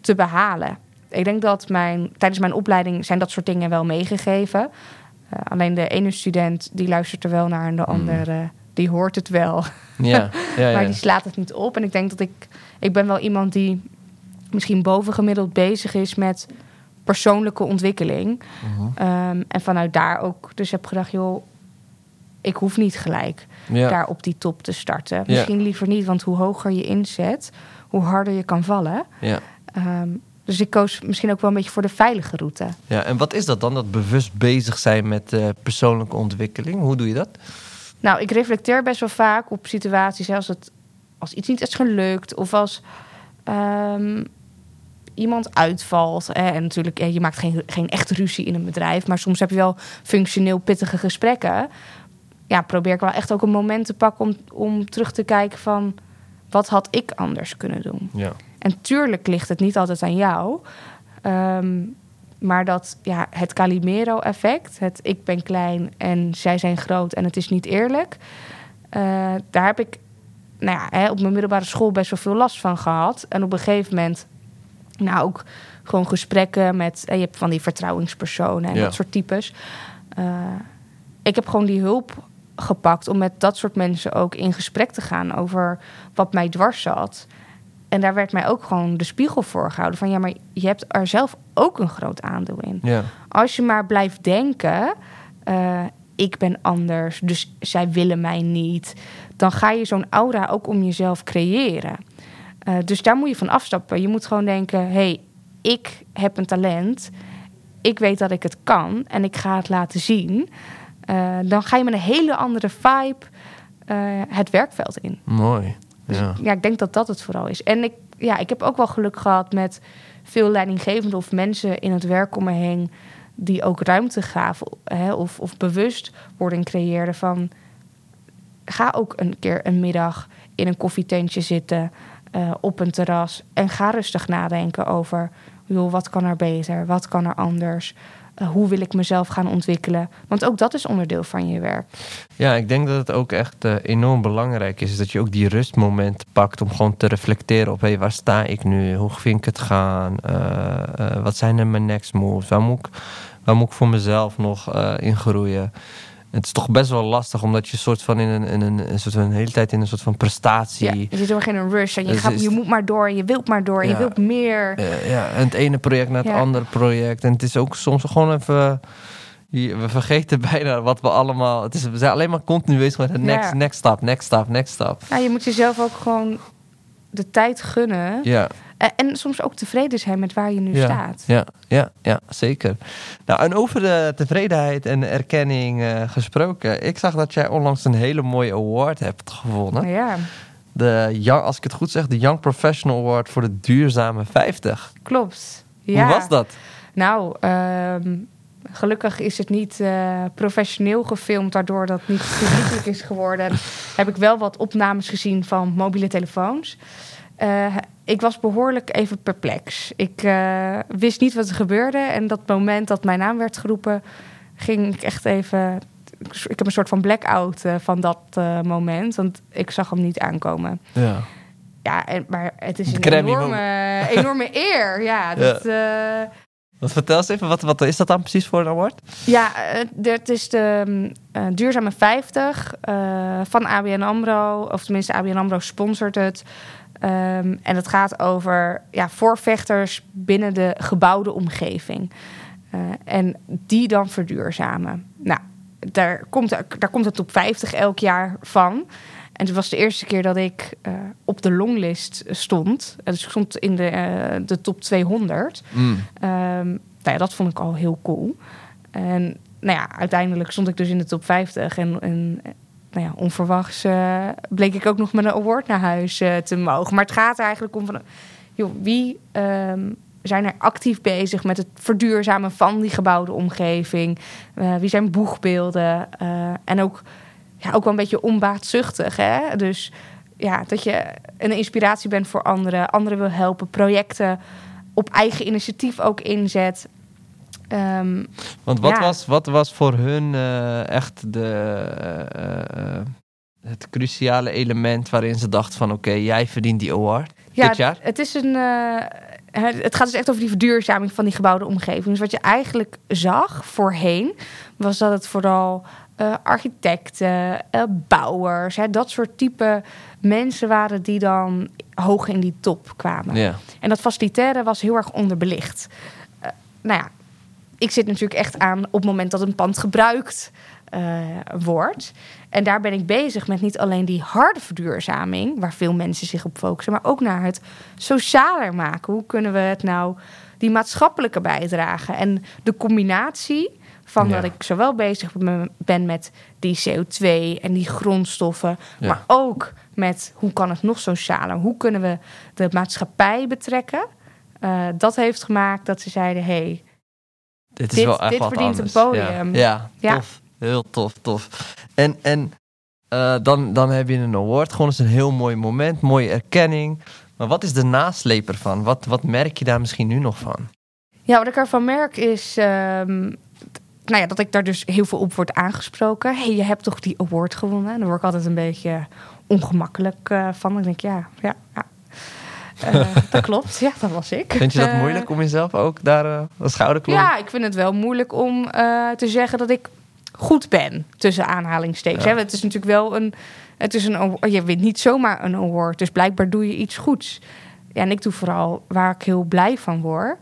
te behalen? Ik denk dat mijn, tijdens mijn opleiding zijn dat soort dingen wel meegegeven. Alleen de ene student die luistert er wel naar en de Mm. andere die hoort het wel. Ja, ja, Maar ja. die slaat het niet op. En ik denk dat ik... Ik ben wel iemand die misschien bovengemiddeld bezig is met persoonlijke ontwikkeling. Mhm. Ehm, en vanuit daar ook dus heb gedacht, joh, ik hoef niet gelijk ja. daar op die top te starten. Ja. Misschien liever niet, want hoe hoger je inzet, hoe harder je kan vallen. Ja. Ehm, dus ik koos misschien ook wel een beetje voor de veilige route. ja, en wat is dat dan, dat bewust bezig zijn met eh, persoonlijke ontwikkeling? Hoe doe je dat? Nou, ik reflecteer best wel vaak op situaties hè, als, het, als iets niet is gelukt of als ehm, iemand uitvalt. Hè, en natuurlijk, je maakt geen, geen echt ruzie in een bedrijf, maar soms heb je wel functioneel pittige gesprekken. Ja, probeer ik wel echt ook een moment te pakken om, om terug te kijken van wat had ik anders kunnen doen. Ja. En tuurlijk ligt het niet altijd aan jou. Ehm, maar dat ja, het Calimero-effect, het ik ben klein en zij zijn groot en het is niet eerlijk. eh, daar heb ik nou ja, hè, op mijn middelbare school best wel veel last van gehad. En op een gegeven moment, nou ook gewoon gesprekken met, eh, je hebt van die vertrouwingspersonen en Ja. dat soort types. Eh, ik heb gewoon die hulp gepakt om met dat soort mensen ook in gesprek te gaan over wat mij dwars zat. En daar werd mij ook gewoon de spiegel voor gehouden van ja, maar je hebt er zelf ook een groot aandeel in. Ja. Als je maar blijft denken, eh, ik ben anders, dus zij willen mij niet, dan ga je zo'n aura ook om jezelf creëren. Eh, dus daar moet je van afstappen. Je moet gewoon denken, hé, hey, ik heb een talent, ik weet dat ik het kan en ik ga het laten zien. Eh, dan ga je met een hele andere vibe eh, het werkveld in. Mooi. Ja. Ja, ik denk dat dat het vooral is. En ik, ja, ik heb ook wel geluk gehad met veel leidinggevenden of mensen in het werk om me heen die ook ruimte gaven hè, of, of bewustwording creëerden van ga ook een keer een middag in een koffietentje zitten eh, op een terras en ga rustig nadenken over joh, wat kan er beter, wat kan er anders, Eh, hoe wil ik mezelf gaan ontwikkelen, want ook dat is onderdeel van je werk. Ja, ik denk dat het ook echt eh, enorm belangrijk is dat je ook die rustmoment pakt om gewoon te reflecteren op hé, waar sta ik nu? Hoe vind ik het gaan? Wat zijn er mijn next moves? Waar moet ik, waar moet ik voor mezelf nog in groeien? Het is toch best wel lastig omdat je soort van in een, in een, een soort van een hele tijd in een soort van prestatie. Ja, je zit erg in een rush en je, Dus gaat, je moet maar door en je wilt maar door en Ja. je wilt meer. Eh, ja, en het ene project naar het Ja. andere project. En het is ook soms gewoon even. We vergeten bijna wat we allemaal. Het is, we zijn alleen maar continu bezig met het next, Ja. next stap, next stap, next stap. Nou, je moet jezelf ook gewoon de tijd gunnen. Ja, En, en soms ook tevreden zijn met waar je nu Ja. staat. ja, ja, ja, zeker. Nou, en over de tevredenheid en erkenning eh, gesproken. Ik zag dat jij onlangs een hele mooie award hebt gewonnen. Ja, De young, als ik het goed zeg, de Young Professional Award voor de duurzame 50. Klopt. Ja. Hoe was dat? Nou, ehm, gelukkig is het niet eh, professioneel gefilmd, waardoor dat niet publiekelijk is geworden. Heb ik wel wat opnames gezien van mobiele telefoons. Eh, ik was behoorlijk even perplex. Ik eh, wist niet wat er gebeurde. En dat moment dat mijn naam werd geroepen, ging ik echt even. Ik heb een soort van blackout uh, van dat moment. Want ik zag hem niet aankomen. Ja. Ja, en, maar het is een enorme, enorme eer. Ja, dat, ja. Wat vertel eens even, wat, wat is dat dan precies voor een award? Ja, het is de uh, Duurzame 50 uh, van ABN AMRO. Of tenminste, ABN AMRO sponsort het. Um, en het gaat over ja, voorvechters binnen de gebouwde omgeving. Uh, en die dan verduurzamen. Nou, daar komt, daar komt het top 50 elk jaar van. En het was de eerste keer dat ik uh, op de longlist stond. Dus ik stond in de, uh, de top 200. Mm. Um, nou ja, dat vond ik al heel cool. En nou ja, uiteindelijk stond ik dus in de top 50. En, en nou ja, onverwachts uh, bleek ik ook nog met een award naar huis uh, te mogen. Maar het gaat er eigenlijk om van, joh, wie um, zijn er actief bezig met het verduurzamen van die gebouwde omgeving? Uh, wie zijn boegbeelden? en ook, ja, ook wel een beetje onbaatzuchtig. Hè? Dus ja, dat je een inspiratie bent voor anderen, anderen wil helpen, projecten op eigen initiatief ook inzet. Um, Want wat, ja. was, wat was voor hun uh, echt de, uh, het cruciale element waarin ze dachten van oké, okay, jij verdient die award ja, dit jaar? Het, is een, het gaat dus echt over die verduurzaming van die gebouwde omgeving. Dus wat je eigenlijk zag voorheen, was dat het vooral architecten, bouwers, hè, dat soort type mensen waren die dan hoog in die top kwamen. Ja. En dat facilitaire was heel erg onderbelicht. nou ja, ik zit natuurlijk echt aan op het moment dat een pand gebruikt uh, wordt. En daar ben ik bezig met niet alleen die harde verduurzaming, waar veel mensen zich op focussen, maar ook naar het socialer maken. Hoe kunnen we het nou, die maatschappelijke bijdrage en de combinatie van ja. dat ik zowel bezig ben met die CO2 en die grondstoffen, ja. maar ook met hoe kan het nog socialer? Hoe kunnen we de maatschappij betrekken? Uh, dat heeft gemaakt dat ze zeiden: hey, dit, is wel echt dit wat verdient anders. een podium. Ja, ja, tof. Heel tof, tof. En, en uh, dan, dan heb je een award. Gewoon eens een heel mooi moment, mooie erkenning. Maar wat is de nasleep ervan? Wat, wat merk je daar misschien nu nog van? Ja, wat ik ervan merk is... Um, nou ja, dat ik daar dus heel veel op word aangesproken. hey, je hebt toch die award gewonnen? En daar word ik altijd een beetje ongemakkelijk uh, van. Ik denk, ja, ja, ja. Uh, dat klopt, ja, dat was ik. Vind je dat Uh, moeilijk om jezelf ook daar uh, een schouderklop? Ja, ik vind het wel moeilijk om te zeggen dat ik goed ben, tussen aanhalingstekens. Ja. Het is natuurlijk wel een... Het is een je wint niet zomaar een award, dus blijkbaar doe je iets goeds. Ja, en ik doe vooral waar ik heel blij van word.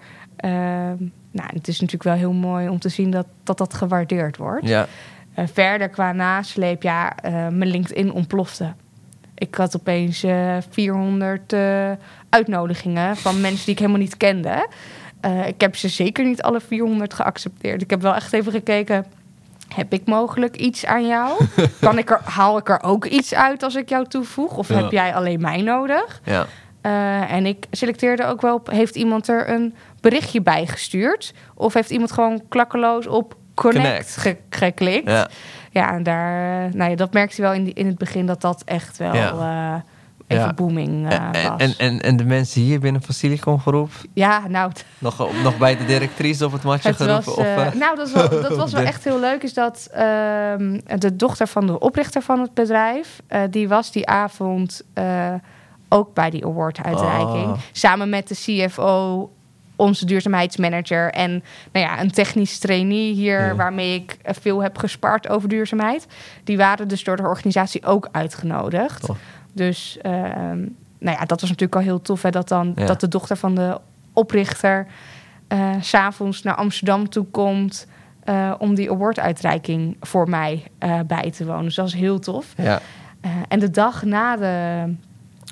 nou, het is natuurlijk wel heel mooi om te zien dat dat, dat gewaardeerd wordt. Ja. verder qua nasleep, ja, mijn LinkedIn ontplofte. Ik had opeens uh, 400 uh, uitnodigingen van mensen die ik helemaal niet kende. Uh, ik heb ze zeker niet alle 400 geaccepteerd. Ik heb wel echt even gekeken. Heb ik mogelijk iets aan jou? kan ik er, haal ik er ook iets uit als ik jou toevoeg? Of ja. heb jij alleen mij nodig? Ja. Uh, en ik selecteerde ook wel op... heeft iemand er een berichtje bij gestuurd? Of heeft iemand gewoon klakkeloos op connect, connect. Ge geklikt? Ja ja, en daar, nou ja, dat merkte je wel in, die, in het begin dat dat echt wel ja. uh, even ja. booming uh, en, was. En, en, en de mensen hier binnen van Silicon Groep? Ja, nou... Nog, nog bij de directrice op het matje geroepen? Was, uh, of, nou, dat was, wel, dat was wel echt heel leuk. Is dat ehm, de dochter van de oprichter van het bedrijf... die was die avond ook bij die awarduitreiking. Ah. Oh. Samen met de CFO onze duurzaamheidsmanager en nou ja, een technisch trainee hier ja. waarmee ik veel heb gespart over duurzaamheid. Die waren dus door de organisatie ook uitgenodigd. Tof. Dus uh, nou ja, dat was natuurlijk al heel tof hè, dat dan ja. dat de dochter van de oprichter uh, s'avonds naar Amsterdam toe komt uh, om die awarduitreiking voor mij bij te wonen. Dus dat was heel tof. Ja. en de dag na de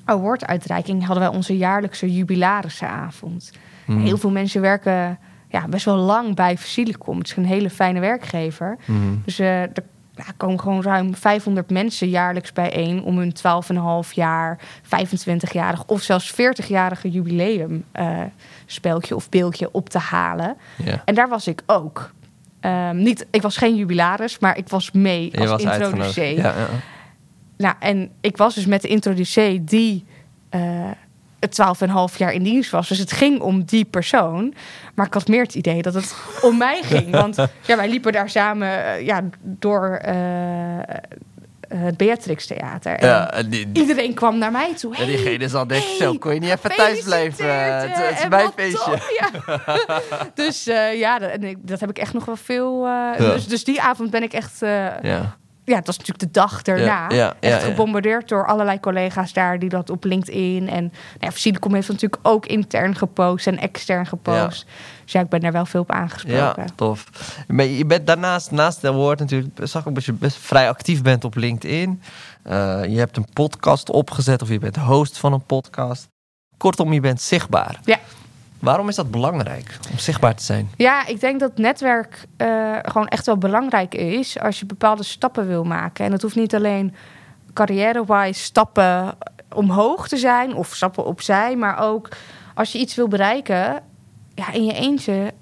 awarduitreiking hadden wij onze jaarlijkse jubilarisavond. Mm. Heel veel mensen werken ja, best wel lang bij Facilicom. Het is een hele fijne werkgever. Mm. Dus uh, er komen gewoon ruim 500 mensen jaarlijks bijeen om hun 12,5 jaar, 25-jarig of zelfs 40-jarige jubileum uh, speltje of beeldje op te halen. En daar was ik ook. Um, niet, ik was geen jubilaris, maar ik was mee Je als introducee. Ja, ja. Nou, en ik was dus met de introducee die uh, het 12,5 jaar in dienst was. Dus het ging om die persoon. Maar ik had meer het idee dat het om mij ging. Want ja, wij liepen daar samen uh, ja, door uh, het Beatrix Theater. En Ja, en die, die- iedereen kwam naar mij toe. en Hey, diegene zal denken, hey, zo, kon je niet even thuis blijven? Het, eh, het is en mijn feestje. ja. dus eh, ja, dat, en ik- dat heb ik echt nog wel veel... eh, dus, dus die avond ben ik echt... Ja, ja, het was natuurlijk de dag daarna. Ja, ja, echt ja, ja. gebombardeerd door allerlei collega's daar die dat op LinkedIn. En nou ja, heeft natuurlijk ook intern gepost en extern gepost. Dus ja, ik ben daar wel veel op ja, aangesproken. tof. Maar je bent daarnaast, naast de woord natuurlijk, zag ik dat je best vrij actief bent op LinkedIn. Eh, je hebt een podcast opgezet of je bent host van een podcast. Kortom, je bent zichtbaar. Ja. Waarom is dat belangrijk om zichtbaar te zijn? Ja, ik denk dat netwerk eh, gewoon echt wel belangrijk is als je bepaalde stappen wil maken. En het hoeft niet alleen carrière-wise stappen omhoog te zijn of stappen opzij, maar ook als je iets wil bereiken, ja, in je eentje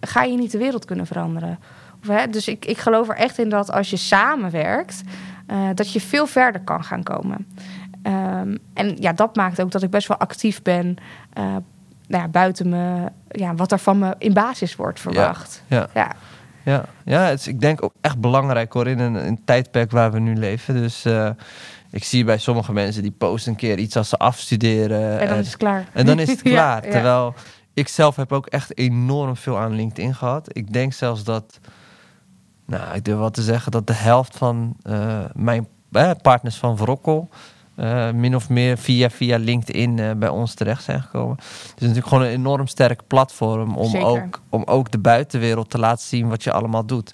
ga je niet de wereld kunnen veranderen. Of, hè, dus ik, ik geloof er echt in dat als je samenwerkt, eh, dat je veel verder kan gaan komen. Ehm, en ja, dat maakt ook dat ik best wel actief ben eh, nou ja, buiten me, ja, wat er van me in basis wordt verwacht. Ja. Ja, Ja, ja het is, ik denk ook echt belangrijk hoor in een, een tijdperk waar we nu leven. Dus eh, ik zie bij sommige mensen die posten een keer iets als ze afstuderen. en dan is het klaar. en dan is het klaar. ja. Terwijl ik zelf heb ook echt enorm veel aan LinkedIn gehad. Ik denk zelfs dat, nou, ik durf wel te zeggen dat de helft van eh, mijn eh, partners van Vrokkel eh, min of meer via, via LinkedIn eh, bij ons terecht zijn gekomen. Het is natuurlijk gewoon een enorm sterk platform om, Zeker. ook, om ook de buitenwereld te laten zien wat je allemaal doet.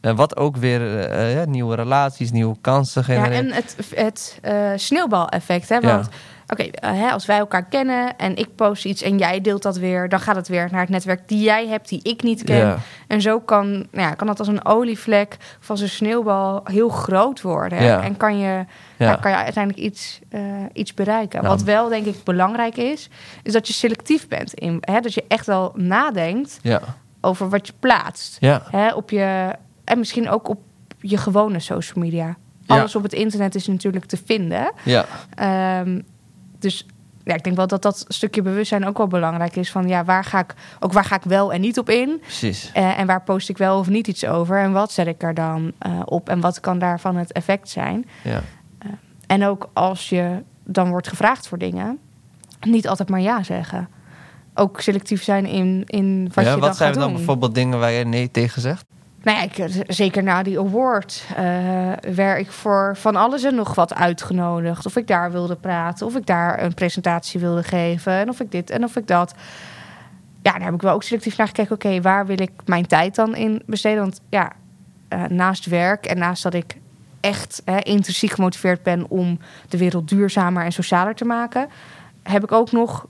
En wat ook weer eh, ja, nieuwe relaties, nieuwe kansen Ja, genereert. en het, het sneeuwbaleffect. Hè? Ja. Oké, eh, als wij elkaar kennen en ik post iets en jij deelt dat weer, dan gaat het weer naar het netwerk die jij hebt, die ik niet ken. Ja. En zo kan, nou ja, kan dat als een olievlek of als een sneeuwbal heel groot worden. Ja. En kan je, kan je uiteindelijk iets, eh, iets bereiken. Nou. Wat wel, denk ik, belangrijk is, is dat je selectief bent. In, hè? Dat je echt wel nadenkt over wat je plaatst. Hè, op je, en misschien ook op je gewone social media. Alles op het internet is natuurlijk te vinden. ja, Ehm, dus ja, ik denk wel dat dat stukje bewustzijn ook wel belangrijk is. Van ja, waar ga ik, ook waar ga ik wel en niet op in? precies. Eh, en waar post ik wel of niet iets over? En wat zet ik er dan eh, op? En wat kan daarvan het effect zijn? Ja. En ook als je dan wordt gevraagd voor dingen, niet altijd maar ja zeggen. Ook selectief zijn in, in wat ja, je wat dan zijn gaat dan doen. bijvoorbeeld dingen waar je nee tegen zegt? Nou ik, zeker na die award eh, werd ik voor van alles en nog wat uitgenodigd. Of ik daar wilde praten, of ik daar een presentatie wilde geven, en of ik dit en of ik dat. Ja, daar heb ik wel ook selectief naar gekeken. Oké, waar wil ik mijn tijd dan in besteden? Want ja, eh, naast werk en naast dat ik echt intrinsiek gemotiveerd ben om de wereld duurzamer en socialer te maken, heb ik ook nog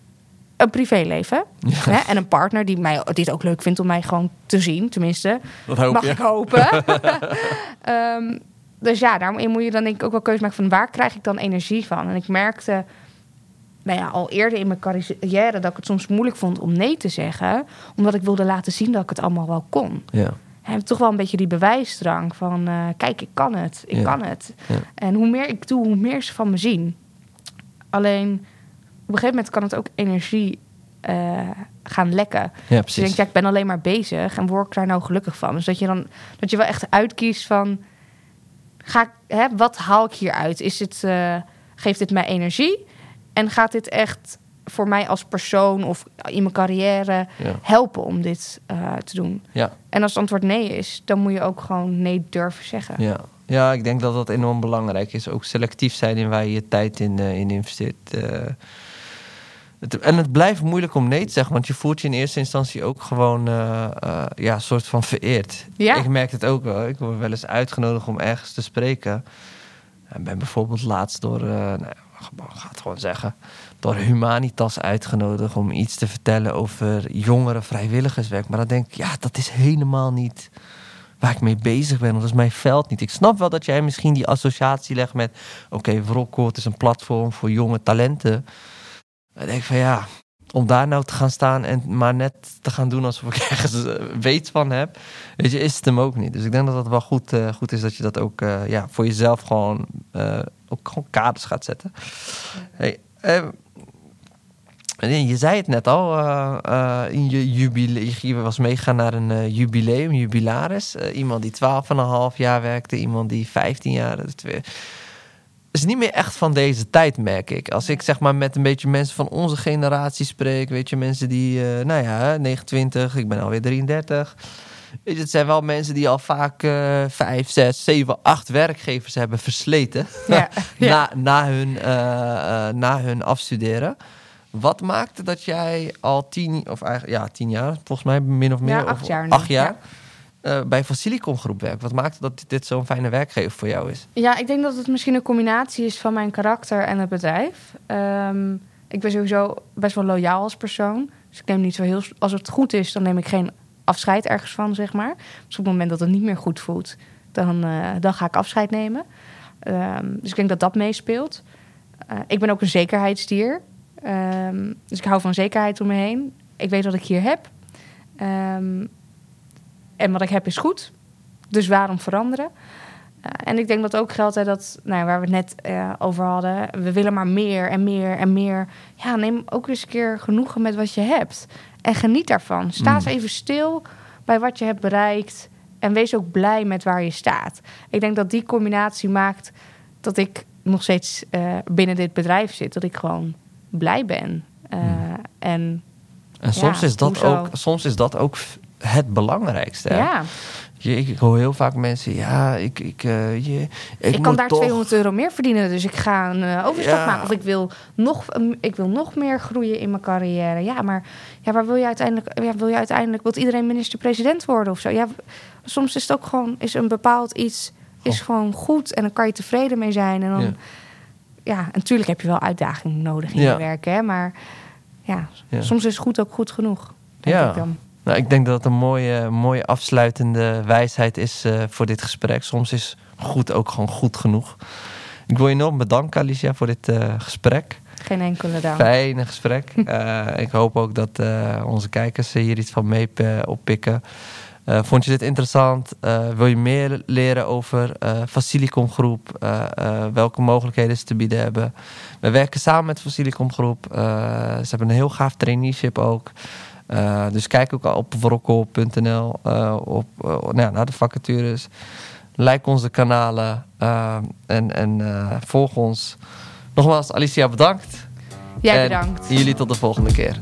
een privéleven. Hè? En een partner die mij dit ook leuk vindt om mij gewoon te zien, tenminste. Dat hoop Mag je. ik hopen. Ehm, dus ja, daarom moet je dan denk ik ook wel keuze maken van waar krijg ik dan energie van. En ik merkte nou ja, al eerder in mijn carrière dat ik het soms moeilijk vond om nee te zeggen. Omdat ik wilde laten zien dat ik het allemaal wel kon. Ja, En toch wel een beetje die bewijsdrang van eh, kijk, ik kan het, ik Ja. kan het. Ja. En hoe meer ik doe, hoe meer ze van me zien. Alleen een gegeven moment kan het ook energie eh, gaan lekken. ja Dus je denkt, ja, ik ben alleen maar bezig en word ik daar nou gelukkig van? Dus dat je dan dat je wel echt uitkiest van, ga ik, hè, wat haal ik hieruit? Is het, eh, geeft dit mij energie? En gaat dit echt voor mij als persoon of in mijn carrière Ja. helpen om dit eh, te doen? Ja. En als het antwoord nee is, dan moet je ook gewoon nee durven zeggen. Ja. ja, ik denk dat dat enorm belangrijk is. Ook selectief zijn in waar je je tijd in, in investeert. Het, en het blijft moeilijk om nee te zeggen, want je voelt je in eerste instantie ook gewoon eh, eh, ja, een soort van vereerd. Ja. Ik merk het ook wel. Ik word wel eens uitgenodigd om ergens te spreken. En ben bijvoorbeeld laatst door, eh nou, ga het gewoon zeggen, door Humanitas uitgenodigd om iets te vertellen over jongeren vrijwilligerswerk. Maar dan denk ik, ja, dat is helemaal niet waar ik mee bezig ben. Dat is mijn veld niet. Ik snap wel dat jij misschien die associatie legt met... Oké, okay, is een platform voor jonge talenten. Ik denk van ja, om daar nou te gaan staan en maar net te gaan doen alsof ik ergens eh, weet van heb, weet je, is het hem ook niet. Dus ik denk dat het wel goed, uh, goed is dat je dat ook uh, ja, voor jezelf gewoon, uh, ook gewoon kaders gaat zetten. Hey, je zei het net al, in je jubileum, je was meegaan naar een jubileum, jubilaris. iemand die 12,5 jaar werkte, iemand die 15 jaar is niet meer echt van deze tijd, merk ik. Als ik zeg maar met een beetje mensen van onze generatie spreek, weet je, mensen die, uh, nou ja, 29, ik ben alweer 33. Weet je, het zijn wel mensen die al vaak uh, 5, 6, 7, 8 werkgevers hebben versleten ja, na, na, hun, uh, na hun afstuderen. Wat maakte dat jij al tien, of eigenlijk, ja, tien jaar, volgens mij min of meer, ja, acht jaar, acht jaar, ja uh, bij Facilicom Groep werkt. Wat maakt dat dit zo'n fijne werkgever voor jou is? Ja, ik denk dat het misschien een combinatie is van mijn karakter en het bedrijf. Um, ik ben sowieso best wel loyaal als persoon. Dus ik neem niet zo heel... Als het goed is, dan neem ik geen afscheid ergens van, zeg maar. Dus op het moment dat het niet meer goed voelt, dan, uh, dan ga ik afscheid nemen. Um, dus ik denk dat dat meespeelt. Uh, ik ben ook een zekerheidsdier. Um, dus ik hou van zekerheid om me heen. Ik weet wat ik hier heb. En wat ik heb is goed. Dus waarom veranderen? Uh, en ik denk dat ook geldt hè, dat, nou, waar we het net uh, over hadden, we willen maar meer en meer en meer. Ja, neem ook eens een keer genoegen met wat je hebt. En geniet daarvan. Sta eens mm. even stil bij wat je hebt bereikt. En wees ook blij met waar je staat. Ik denk dat die combinatie maakt dat ik nog steeds uh, binnen dit bedrijf zit. Dat ik gewoon blij ben. Mm. En, en soms, ja, is dat ook, soms is dat ook het belangrijkste. Ja. Je, ik, hoor heel vaak mensen, ja, ik... Ik, uh, je, ik, ik kan daar 200 euro meer verdienen, dus ik ga een uh, overstap maken. Of ik wil, nog, um, ik wil nog meer groeien in mijn carrière. Ja, maar ja, waar wil je uiteindelijk... Ja, wil je uiteindelijk... Wilt iedereen minister-president worden of zo? Ja, soms is het ook gewoon... Is een bepaald iets is gewoon goed en dan kan je tevreden mee zijn. En dan... Ja, ja natuurlijk heb je wel uitdagingen nodig in je werk, hè. Maar ja, soms is goed ook goed genoeg, denk ja. ik dan. Nou, ik denk dat het een mooie, mooie afsluitende wijsheid is uh, voor dit gesprek. Soms is goed ook gewoon goed genoeg. Ik wil je enorm bedanken, Alicia, voor dit uh, gesprek. Geen enkele dank. Fijne gesprek. uh, ik hoop ook dat onze kijkers hier iets van mee oppikken. vond je dit interessant? wil je meer leren over Facilicom Groep? welke mogelijkheden ze te bieden hebben? We werken samen met Facilicom Groep. ze hebben een heel gaaf traineeship ook. Uh, dus kijk ook op wrokkel.nl uh, op, uh, nou, naar de vacatures. Like onze kanalen en, en volg ons. Nogmaals, Alicia, bedankt. Jij bedankt. En jullie tot de volgende keer.